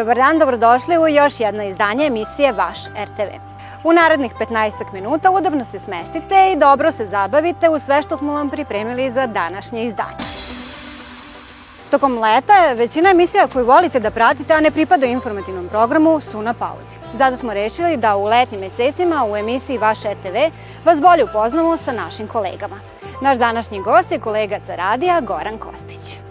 Dobar dan, dobrodošli u još jedno izdanje emisije Vaš RTV. U narednih 15 minuta udobno se smestite i dobro se zabavite u sve što smo vam pripremili za današnje izdanje. Tokom leta većina emisija koju volite da pratite, a ne pripadaju informativnom programu, su na pauzi. Zato smo rešili da u letnim mesecima u emisiji Vaš RTV vas bolje upoznamo sa našim kolegama. Naš današnji gost je kolega sa radija Goran Kostić.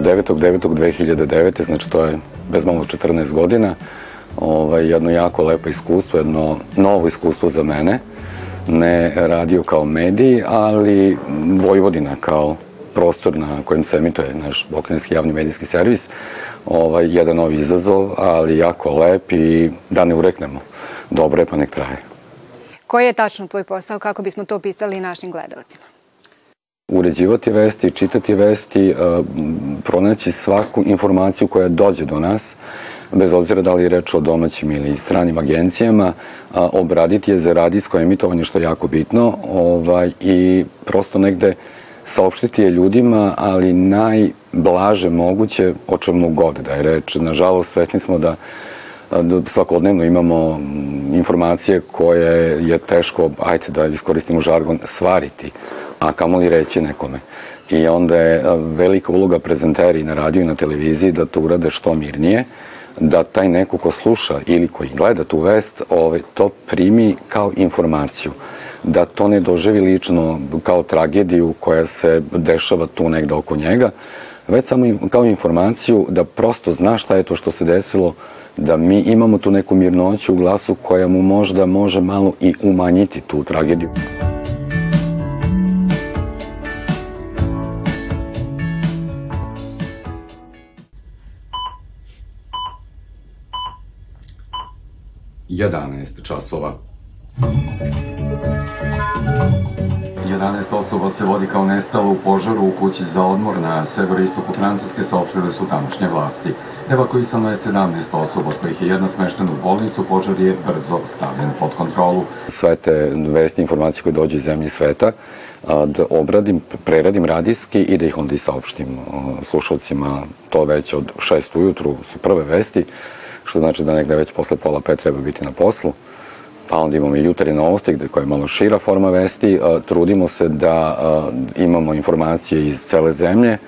9.9.2009. znači to je bez malo 14 godina, ovaj, jedno jako lepo iskustvo, jedno novo iskustvo za mene. Ne radio kao medij, ali Vojvodina kao prostor na kojem se emituje naš Bokanski javni medijski servis. Ovaj, jedan novi izazov, ali jako lep i da ne ureknemo. Dobro je pa nek traje. Koji je tačno tvoj posao, kako bismo to opisali našim gledalcima? Uređivati vesti, čitati vesti, pronaći svaku informaciju koja dođe do nas, bez obzira da li je reč o domaćim ili stranim agencijama, obraditi je za radijsko emitovanje, što je jako bitno, ovaj, i prosto negde saopštiti je ljudima, ali najblaže moguće o čemu god da je reč. Nažalost, svesni smo da svakodnevno imamo informacije koje je teško, ajte da iskoristimo žargon, svariti a kamoli reći nekome. I onda je velika uloga prezenteri na radiju i na televiziji da to urade što mirnije, da taj neko ko sluša ili koji gleda tu vest, ovaj, to primi kao informaciju. Da to ne doživi lično kao tragediju koja se dešava tu negde oko njega, već samo kao informaciju da prosto zna šta je to što se desilo, da mi imamo tu neku mirnoću u glasu koja mu možda može malo i umanjiti tu tragediju. 11 časova. 11 osoba se vodi kao nestalo u požaru u kući za odmor na severistoku Francuske, saopštile su tamošnje vlasti. Evakuisano je 17 osoba, od kojih je jedna smeštena u bolnicu, požar je brzo stavljen pod kontrolu. Sve te vesti informacije koje dođe iz zemlje sveta, da obradim, preradim radijski i da ih onda i saopštim slušalcima. To već od 6 ujutru su prve vesti što znači da negde već posle pola pet treba biti na poslu. Pa onda imamo i jutarnje novosti, gde koja je malo šira forma vesti. Trudimo se da imamo informacije iz cele zemlje,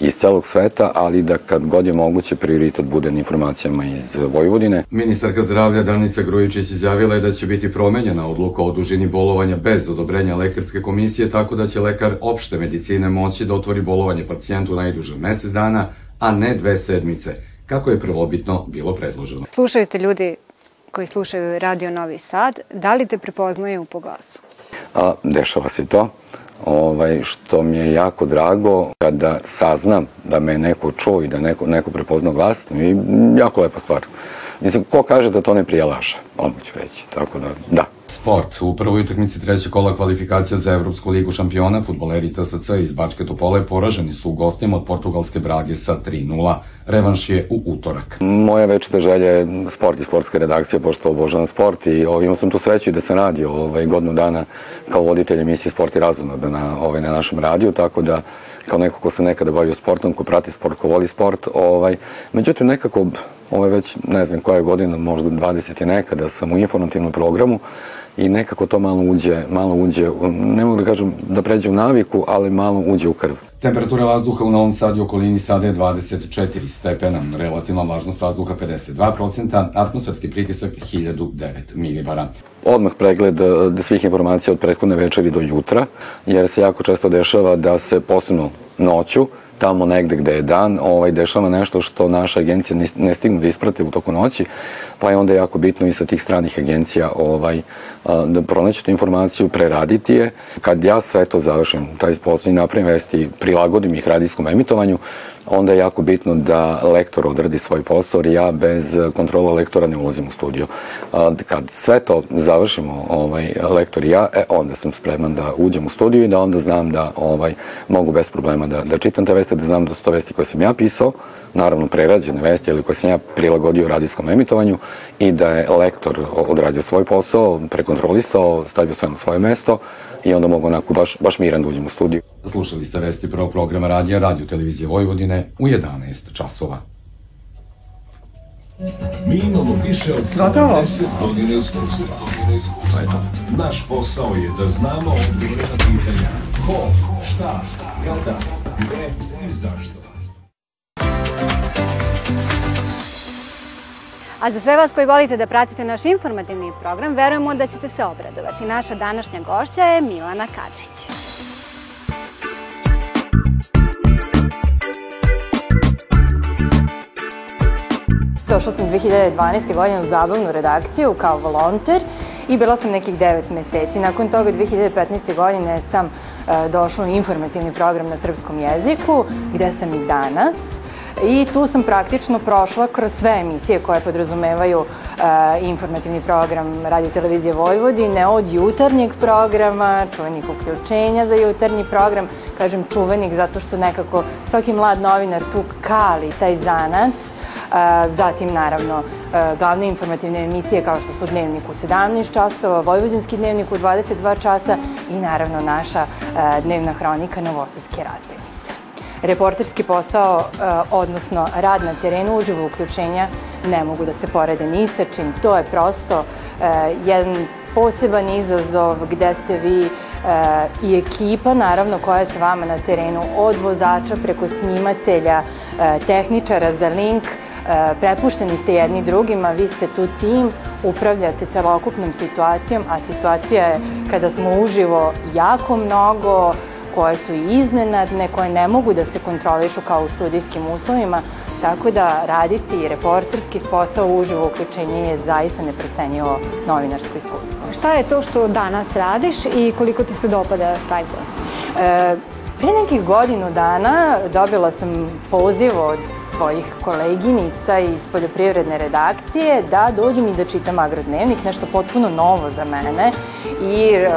iz celog sveta, ali da kad god je moguće prioritet bude na informacijama iz Vojvodine. Ministarka zdravlja Danica Grujičić izjavila je da će biti promenjena odluka o dužini bolovanja bez odobrenja lekarske komisije, tako da će lekar opšte medicine moći da otvori bolovanje pacijentu najduže mesec dana, a ne dve sedmice kako je prvobitno bilo predloženo. Slušaju te ljudi koji slušaju Radio Novi Sad, da li te prepoznaju po glasu? A, dešava se to, ovaj, što mi je jako drago kada saznam da me neko čuo i da neko, neko prepoznao glas, i jako lepa stvar. Mislim, ko kaže da to ne prijelaša, odmah ću reći, tako da, da. Sport. U prvoj utakmici trećeg kola kvalifikacija za Evropsku ligu šampiona, futboleri TSC iz Bačke Topole poraženi su u gostima od portugalske Brage sa 3-0. Revanš je u utorak. Moja večita želja je sport i sportska redakcija, pošto obožavam sport i ovaj, imao sam tu sreću da sam radio ovaj, godinu dana kao voditelj emisije Sport i razumno da na, ovaj, na našem radiju, tako da kao neko ko se nekada bavio sportom, ko prati sport, ko voli sport, ovaj, međutim nekako ovo je već ne znam koja je godina, možda 20 i nekada sam u informativnom programu i nekako to malo uđe, malo uđe, ne mogu da kažem da pređe u naviku, ali malo uđe u krv. Temperatura vazduha u Novom Sadu i okolini sada je 24 stepena, relativna vlažnost vazduha 52%, atmosferski pritisak 1009 milibara. Odmah pregled e, svih informacija od prethodne večeri do jutra, jer se jako često dešava da se posebno noću tamo negde gde je dan, ovaj, dešava nešto što naša agencija ne, ne stignu da isprate u toku noći, pa je onda jako bitno i sa tih stranih agencija ovaj, da pronaći tu informaciju, preraditi je. Kad ja sve to završim, taj posao i napravim vesti, prilagodim ih radijskom emitovanju, onda je jako bitno da lektor odradi svoj posao, jer ja bez kontrola lektora ne ulazim u studio. Kad sve to završimo, ovaj, lektor i ja, e, onda sam spreman da uđem u studiju i da onda znam da ovaj, mogu bez problema da, da čitam te veste, da znam da su to vesti koje sam ja pisao, naravno prerađene vesti, ali koje sam ja prilagodio radijskom emitovanju i da je lektor odradio svoj posao, prekontrolisao, stavio sve na svoje mesto i onda mogu onako baš, baš miran da uđem u studiju. Slušali ste vesti prvog programa radija Radio Televizije Vojvodine u 11 časova. Mi imamo više od 70 godina iskustva. Naš posao je da znamo odgovore na pitanja ko, šta, kada, gde i zašto. A za sve vas koji volite da pratite naš informativni program, verujemo da ćete se obradovati. Naša današnja gošća je Milana Kadrić. Došla sam 2012. godine u zabavnu redakciju kao volonter i bila sam nekih 9 meseci. Nakon toga 2015. godine sam e, došla u informativni program na srpskom jeziku, gde sam i danas i tu sam praktično prošla kroz sve emisije koje podrazumevaju e, informativni program Radio Televizije Vojvodine, od jutarnjeg programa, čuvenih uključenja za jutarnji program, kažem čuvenih zato što nekako svaki mlad novinar tu kali taj zanat, zatim naravno e, glavne informativne emisije kao što su Dnevnik u 17 časova, Vojvođanski dnevnik u 22 časa i naravno naša e, dnevna hronika Novosadske razbine reporterski posao, e, odnosno rad na terenu uživo uključenja ne mogu da se porede ni sa čim. To je prosto e, jedan poseban izazov gde ste vi e, i ekipa naravno koja je sa vama na terenu od vozača preko snimatelja, tehničara za link, prepušteni ste jedni drugima, vi ste tu tim, upravljate celokupnom situacijom, a situacija je kada smo uživo jako mnogo, koje su i iznenadne, koje ne mogu da se kontrolišu kao u studijskim uslovima, tako da raditi reporterski posao uživo uključenje je zaista neprocenjivo novinarsko iskustvo. Šta je to što danas radiš i koliko ti se dopada taj posao? E, Pre nekih godinu dana dobila sam poziv od svojih koleginica iz poljoprivredne redakcije da dođem i da čitam agrodnevnik, nešto potpuno novo za mene i e,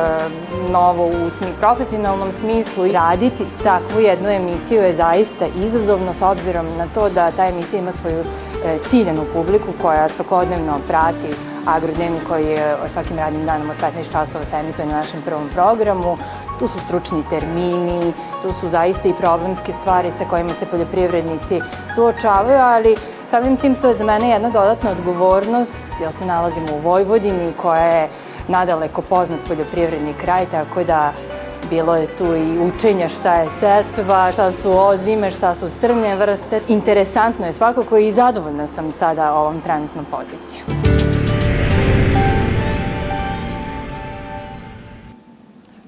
novo u profesionalnom smislu. I raditi takvu jednu emisiju je zaista izazovno s obzirom na to da ta emisija ima svoju e, ciljenu publiku koja svakodnevno prati agrodnevni koji je svakim radnim danom od 15 časova se emituje na našem prvom programu. Tu su stručni termini, tu su zaista i problemske stvari sa kojima se poljoprivrednici suočavaju, ali samim tim to je za mene jedna dodatna odgovornost, jer se nalazimo u Vojvodini koja je nadaleko poznat poljoprivredni kraj, tako da bilo je tu i učenja šta je setva, šta su ozime, šta su strmlje vrste. Interesantno je svakako i zadovoljna sam sada ovom trenutnom pozicijom.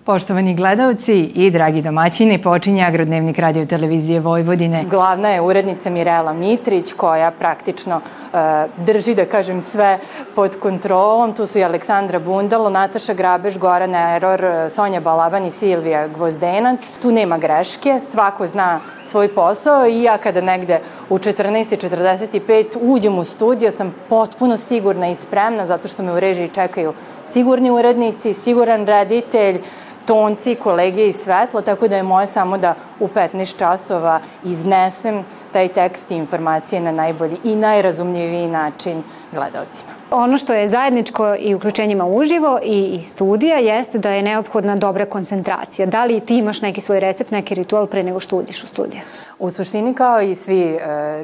Poštovani gledalci i dragi domaćini, počinje Agrodnevnik radio televizije Vojvodine. Glavna je urednica Mirela Mitrić koja praktično uh, drži, da kažem, sve pod kontrolom. Tu su i Aleksandra Bundalo, Nataša Grabež, Goran Eror, Sonja Balaban i Silvija Gvozdenac. Tu nema greške, svako zna svoj posao i ja kada negde u 14.45 uđem u studio sam potpuno sigurna i spremna zato što me u režiji čekaju sigurni urednici, siguran reditelj, tonci, kolege i svetlo, tako da je moje samo da u 15 časova iznesem taj tekst i informacije na najbolji i najrazumljiviji način gledalcima. Ono što je zajedničko i uključenjima uživo i, i studija jeste da je neophodna dobra koncentracija. Da li ti imaš neki svoj recept, neki ritual pre nego što uđeš u studiju? U suštini kao i svi e,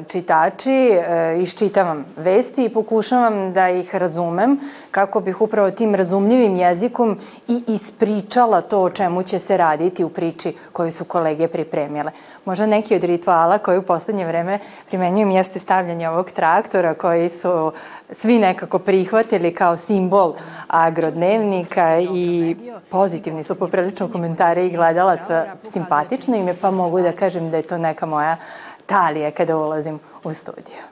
čitači e, iščitavam vesti i pokušavam da ih razumem kako bih upravo tim razumljivim jezikom i ispričala to o čemu će se raditi u priči koju su kolege pripremile. Možda neki od rituala koji u poslednje vreme primenjujem jeste stavljanje ovog traktora koji su svi nekako prihvatili kao simbol agrodnevnika i pozitivni su poprilično komentare i gledalaca simpatično ime, pa mogu da kažem da je to neka moja talija kada ulazim u studiju.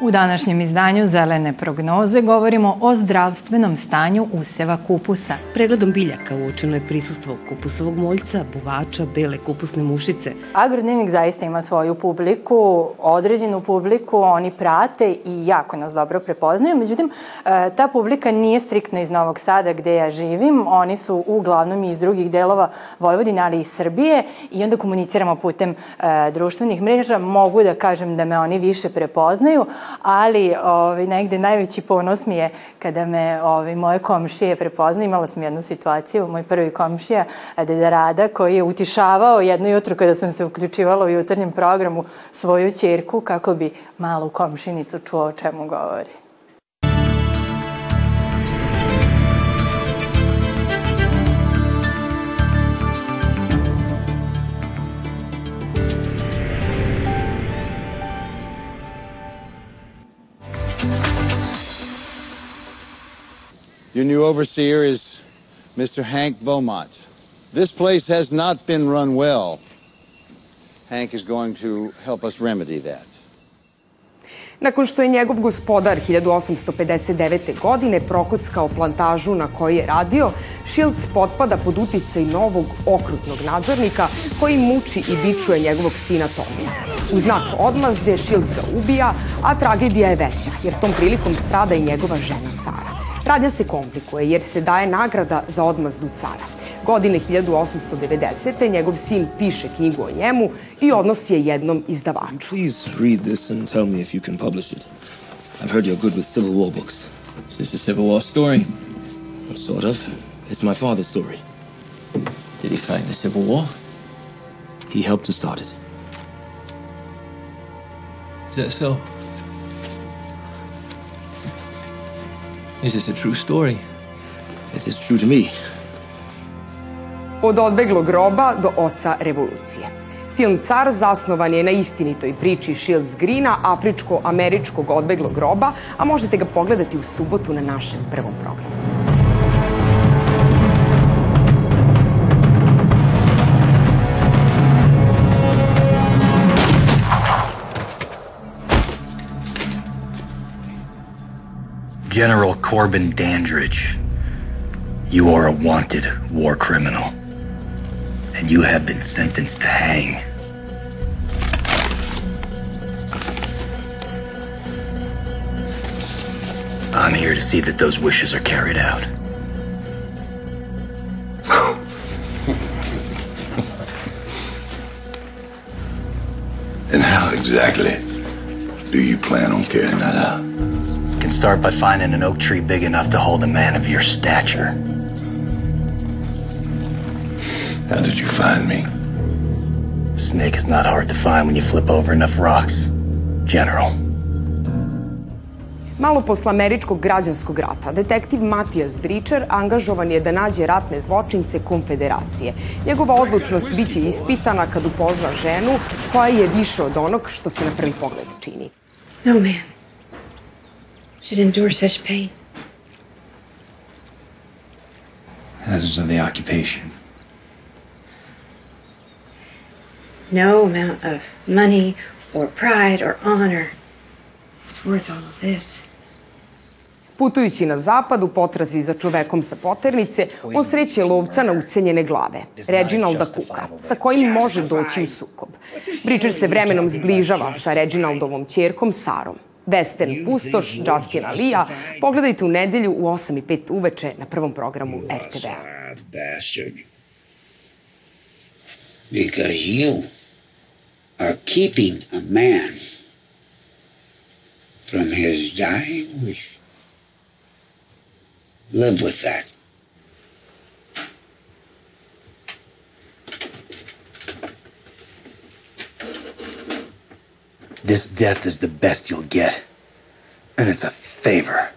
U današnjem izdanju Zelene prognoze govorimo o zdravstvenom stanju useva kupusa. Pregledom biljaka uočeno je prisustvo kupusovog moljca, buvača, bele kupusne mušice. Agrodnevnik zaista ima svoju publiku, određenu publiku, oni prate i jako nas dobro prepoznaju. Međutim, e, ta publika nije striktno iz Novog Sada gde ja živim. Oni su uglavnom iz drugih delova Vojvodine, ali i Srbije i onda komuniciramo putem e, društvenih mreža. Mogu da kažem da me oni više prepoznaju, ali ovaj, negde najveći ponos mi je kada me ovaj, moje komšije prepozna. Imala sam jednu situaciju, moj prvi komšija, Deda Rada, koji je utišavao jedno jutro kada sam se uključivala u jutarnjem programu svoju čerku kako bi malu komšinicu čuo o čemu govori. Your new overseer is Mr. Hank Beaumont. This place has not been run well. Hank is going to help us remedy that. Nakon što je njegov gospodar 1859. godine prokockao plantažu na kojoj je radio, Shields potpada pod uticaj novog okrutnog nadzornika koji muči i bičuje njegovog sina Tomija. U znak odmazde Shields ga ubija, a tragedija je veća, jer tom prilikom strada i njegova žena Sara. Radnja se komplikuje jer se daje nagrada za odmazdu cara. Godine 1890. njegov sin piše knjigu o njemu i odnosi je jednom izdavaču. Please read this and tell me if you can publish it. I've heard you're good with Civil War books. Is this a Civil War story? Sort of. It's my father's story. Did he fight the Civil War? He helped to start it. Is that so? Is this a true story? It is true to me. Od odbeglog groba do oca revolucije. Film Car zasnovan je na istinitoj priči Shields Greena, afričko-američkog odbeglog groba, a možete ga pogledati u subotu na našem prvom programu. General Corbin Dandridge, you are a wanted war criminal, and you have been sentenced to hang. I'm here to see that those wishes are carried out. and how exactly do you plan on carrying that out? Can start by finding an oak tree big enough to hold a man of your stature. How did you find me? Snake is not hard to find when you flip over enough rocks. General. Malo posle američkog građanskog rata, detektiv Matijas Bričer angažovan je da nađe ratne zločince konfederacije. Njegova odlučnost biće ispitana kad upozna ženu koja je više od onog što se na prvi pogled čini. No, man should endure such pain. Hazards of the occupation. No amount of money or pride or honor is worth all of this. Putujući na zapad u potrazi za čovekom sa poternice, on sreće lovca na ucenjene glave, Reginalda Kuka, sa kojim može doći u sukob. Bridger se vremenom zbližava sa Reginaldovom čerkom Sarom. Western Pustoš, Justina Lija. Pogledajte u nedelju u 8 i 5 uveče na prvom programu RTV-a. Because you are keeping a man from his dying wish. Live with that. This death is the best you'll get. And it's a favor.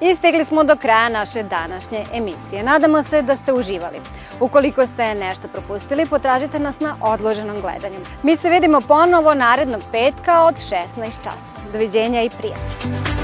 I stigli smo do kraja naše današnje emisije. Nadamo se da ste uživali. Ukoliko ste nešto propustili, potražite nas na odloženom gledanju. Mi se vidimo ponovo narednog petka od 16 časova. Doviđenja i prijatno.